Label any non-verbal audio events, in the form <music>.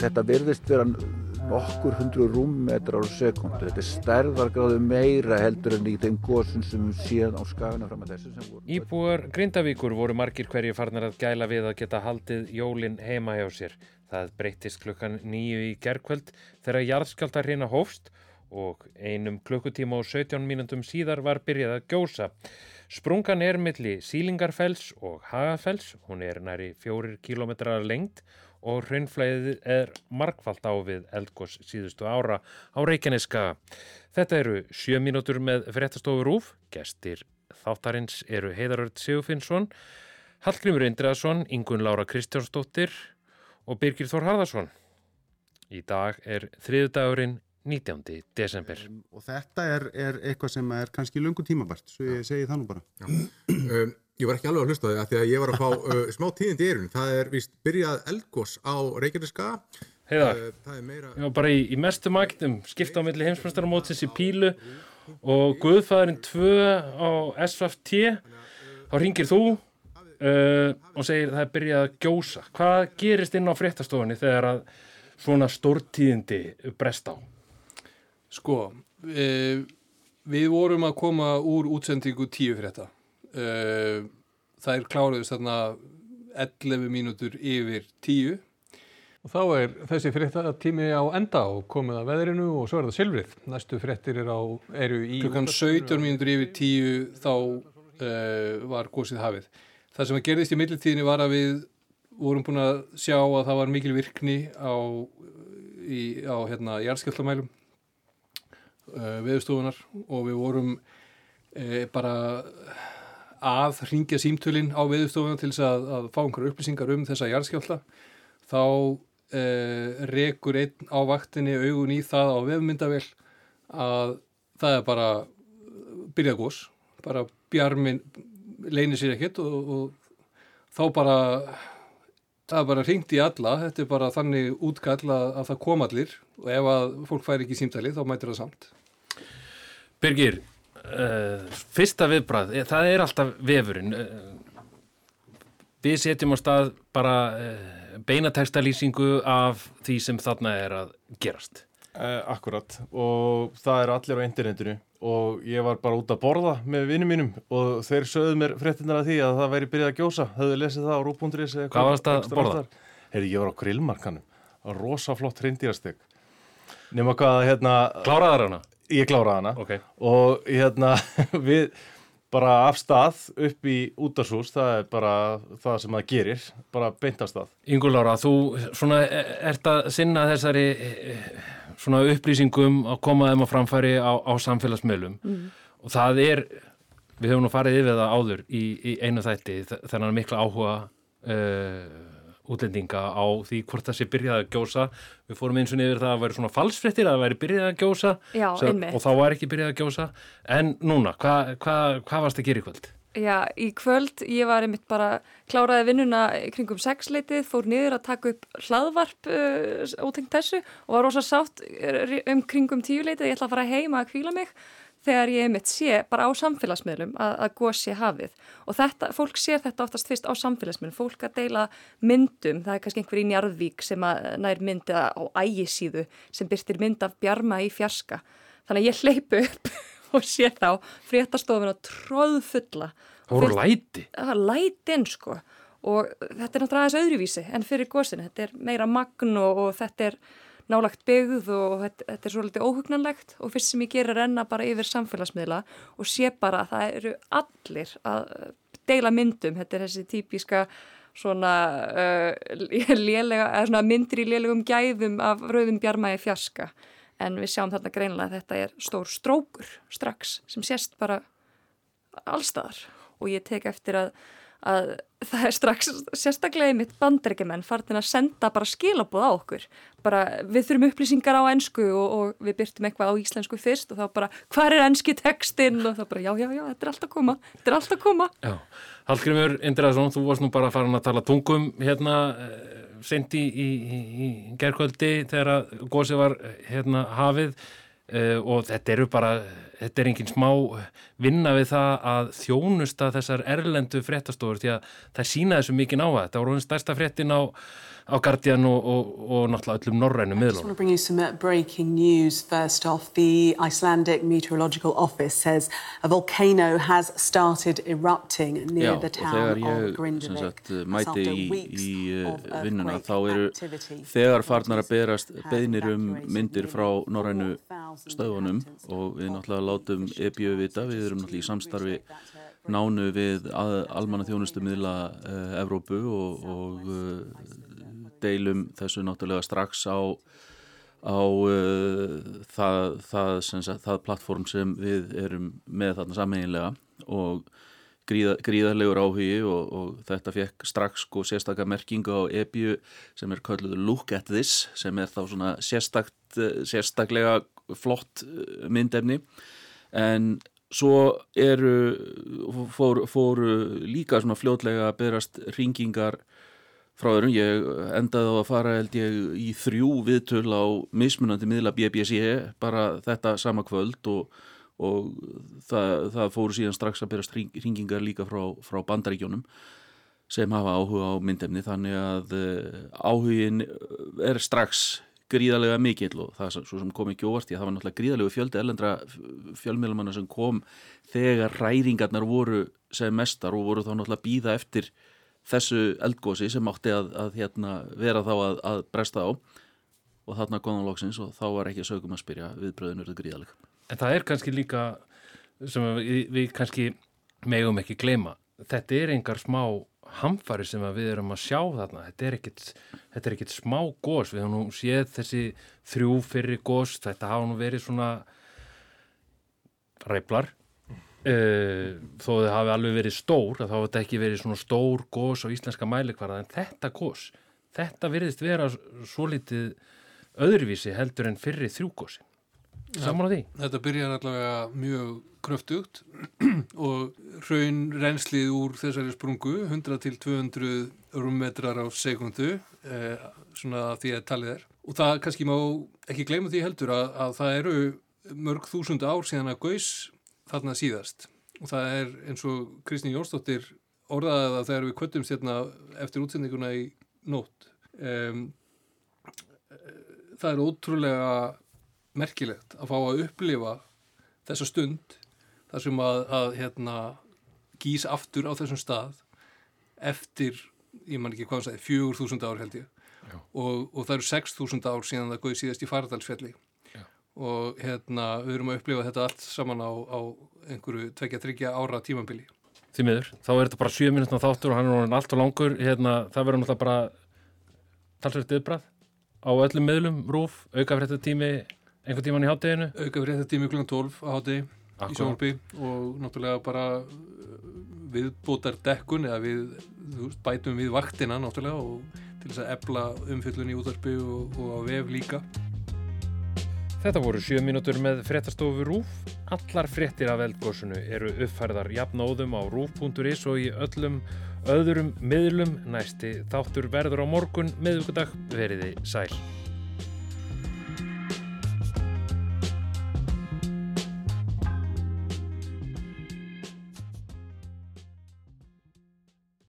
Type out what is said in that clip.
þetta virðist vera okkur hundru rúmmetrar á sekundu. Þetta er stærðargráðu meira heldur en í þeim góðsum sem séum á skaguna fram að þessu sem voru. Íbúar Grindavíkur voru margir hverju farnar að gæla við að geta haldið jólin heima hjá sér. Það breytist klukkan nýju í gerkvöld þegar jarðskjálta hrina hófst og einum klukkutíma og 17 mínundum síðar var byrjað að gjósa. Sprungan er milli Sílingarfells og Hagafells, hún er næri fjórir kílometrar lengt og hraunflæðið er markvallt á við eldgós síðustu ára á Reykjaneska. Þetta eru sjö mínútur með fréttastofur úf, gestir þáttarins eru Heiðarörd Sigurfinnsson, Hallgrimur Indreðarsson, Ingun Lára Kristjánsdóttir og Birgir Þór Harðarsson. Í dag er þriðdagurinn 19. desember. Um, og þetta er, er eitthvað sem er kannski lungu tímabært, svo ég segi það nú bara. um, ég var ekki alveg að hlusta það því að ég var að fá <laughs> uh, smá tíðindi í erun. Það er vist byrjað eldgós á Reykjaneska. Heiðar, uh, meira... ég var bara í, í mestu magtum, skipta á milli heimsmjöstaramótsins í Pílu og Guðfæðurinn 2 á SFT. Þá ringir þú uh, og segir það er byrjað að gjósa. Hvað gerist inn á fréttastofunni þegar að svona stórtíðindi brest á? Sko, við vorum að koma úr útsendingu tíu fyrir þetta. Er kláruðist þarna 11 mínútur yfir tíu. Og þá er þessi fréttatími á enda og komið að veðrinu og svo er það silfrið. Næstu fréttir er á, eru í... Klukkan 17 mínútur yfir tíu þá e, var gósið hafið. Það sem að gerðist í millitíðinni var að við vorum búin að sjá að það var mikil virkni á, í, á hérna, jarðskjöllamælum uh, veðustofunar og við vorum uh, bara að ringja símtölinn á veðustofunar til þess að, að fá einhverju upplýsingar um þessa jarðskjálta þá uh, rekur einn á vaktinni augun í það á vefmyndavel að það er bara byrjað gós, bara bjarmin leynir sér ekkert og, og þá bara það er bara ringt í alla, þetta er bara þannig útkall að það kom allir. Og ef að fólk fær ekki símtali þá mætir það samt. Birgir, uh, fyrsta viðbræð, eh, það er alltaf vefurinn. Uh, við setjum á stað bara uh, beinatekstalýsingu af því sem þarna er að gerast. Akkurat og það er allir á internetinu og ég var bara út að borða með vinnum mínum og þeir sögðu mér fréttinar af því að það væri byrjað að gjósa. Höfðu lesið það á eitthvað. Hvað varst að borða? Herri, ég var á grillmarkanum, rosaflott hrindýrasteg. Nefna hvað, hérna... Kláraðar hana? Ég kláraði hana okay. og hérna <laughs> við bara af stað upp í útarsús, það er bara það sem það gerir, bara beint af stað. Yngur Lára, þú svona ert að sinna þessari svona upplýsingum að koma þeim á framfæri á, á samfélagsmiðlum mm. og það er, við höfum nú farið yfir það áður í, í einu þætti þennan mikla áhuga uh, útlendinga á því hvort það sé byrjað að gjósa. Við fórum eins og niður það að væri svona falsfrettir að það væri byrjað að gjósa Já, og þá var ekki byrjað að gjósa. En núna, hvað hva, hva varst að gera í kvöld? Já, í kvöld ég var einmitt bara kláraði vinnuna kringum sexleitið, fór niður að taka upp hlaðvarp uh, ótengt þessu og var rosa sátt um kringum tíuleitið, ég ætla að fara heima að kvíla mig þegar ég mitt sé bara á samfélagsmiðlum að, að gósi hafið. Og þetta, fólk sér þetta oftast fyrst á samfélagsmiðlum, fólk að deila myndum, það er kannski einhver í Njarðvík sem nær myndið á ægisíðu sem byrstir mynd af bjarma í fjarska. Þannig að ég hleypu upp <laughs> og sé þá fréttastofun að tróðfulla Það voru læti? Það var lætin sko. Og þetta er náttúrulega aðeins öðruvísi en fyrir gósinu, þetta er meira magn og, og þetta er nálagt byggð og þetta, þetta er svolítið óhugnanlegt og fyrst sem ég gerir renna bara yfir samfélagsmiðla og sé bara að það eru allir að deila myndum, þetta er þessi típiska svona, uh, lélega, svona myndir í lélegum gæðum af rauðum bjarmægi fjarska. En við sjáum þarna greinilega að þetta er stór strókur strax sem sést bara allstaðar og ég tek eftir að að það er strax sérstaklega í mitt bandarækjumenn fartin að senda bara skilabóð á okkur. Bara við þurfum upplýsingar á ennsku og, og við byrtum eitthvað á íslensku fyrst og þá bara hvað er ennski tekstinn og þá bara já já já þetta er allt að koma þetta er allt að koma. Já, Hallgrimur Indræðsson, þú varst nú bara farin að tala tungum hérna eh, sendi í, í, í gerðkvöldi þegar gósið var hérna hafið Uh, og þetta eru bara, þetta er engin smá vinna við það að þjónusta þessar erlendu fréttastofur því að það sína þessu mikið ná að þetta voru stærsta fréttin á, á Guardian og, og, og náttúrulega öllum norrænum I just want miðlunum. to bring you some breaking news first off. The Icelandic Meteorological Office says a volcano has started erupting near Já, the og town þegar of ég sem Grindavik. sagt, That's mæti í, í uh, vinnuna þá eru þegar farnar að berast have beðnir um myndir frá norrænu 4,000 stöðunum og við náttúrulega látum EBU vita, við erum náttúrulega í samstarfi nánu við almanna þjónustu miðla uh, Evrópu og, og uh, deilum þessu náttúrulega strax á á uh, það, það, sagt, það plattform sem við erum með þarna sammeginlega og gríða, gríðarlegur áhugi og, og þetta fekk strax sko sérstakka merkingu á EBU sem er kölluð Look at this sem er þá svona sérstakt, eh, sérstaklega flott eh, myndefni en svo eru fóru, fóru líka svona fljótlega að berast ringingar frá öðrum, ég endaði á að fara held ég í þrjú viðtöl á mismunandi miðla BBC bara þetta sama kvöld og, og það, það fóru síðan strax að berast ringingar líka frá, frá bandaríkjónum sem hafa áhuga á myndefni. Þannig að uh, áhugin er strax gríðarlega mikill og það svo sem kom ekki óvart í að það var náttúrulega gríðarlega fjöldi ellendra fjölmiðlumanna sem kom þegar ræringarnar voru sem mestar og voru þá náttúrulega býða eftir þessu eldgósi sem átti að, að hérna, vera þá að, að bresta á og þarna góðan loksins og þá var ekki sögum að spyrja viðbröðin eru gríðalega. En það er kannski líka sem við, við kannski megum ekki gleyma. Þetta er engar smá hamfari sem við erum að sjá þarna. Þetta er ekkit, þetta er ekkit smá gós. Við höfum nú séð þessi þrjú fyrir gós. Þetta hafa nú verið svona ræflar. Uh, þó þau hafi alveg verið stór þá hafa þetta ekki verið svona stór gós á íslenska mælikvarða en þetta gós þetta virðist vera svo litið öðruvísi heldur en fyrri þrjúgósi saman á því? Þetta byrjar allavega mjög kröftugt <clears throat> og raun renslið úr þessari sprungu 100 til 200 rúmmetrar á sekundu eh, svona því að talið er. Og það kannski má ekki gleyma því heldur að, að það eru mörg þúsund ár síðan að gaus þarna síðast. Og það er eins og Kristín Jónsdóttir orðaði það þegar við kvöttumst hérna eftir útsendinguna í nótt. Um, það er ótrúlega merkilegt að fá að upplifa þessa stund þar sem að, að hérna, gís aftur á þessum stað eftir, ég man ekki hvað hann sagði, fjögur þúsund ár held ég. Og, og það eru sex þúsund ár síðan það góði síðast í faradalsfjalli og hérna við erum að upplifa þetta allt saman á, á einhverju tvekja, þryggja ára tímambili. Því miður, þá er þetta bara 7 minútna þáttur og hann er orðin allt og langur. Hérna, það verður náttúrulega bara talsveit yfirbrað á öllum miðlum, rúf, aukafréttatími einhvern tíman í hátteginu Aukafréttatími kl. 12 á háttegi í sjónarbi og náttúrulega bara viðbótar dekkun eða við veist, bætum við vaktina náttúrulega og til þess að ebla umfyllun í útarpi og, og á vef líka Þetta voru 7 mínútur með fréttastofu RÚF. Allar fréttir af eldgósunu eru uppfærðar jafnóðum á rúf.is og í öllum öðrum miðlum. Næsti þáttur verður á morgun, miðugudag, veriði sæl.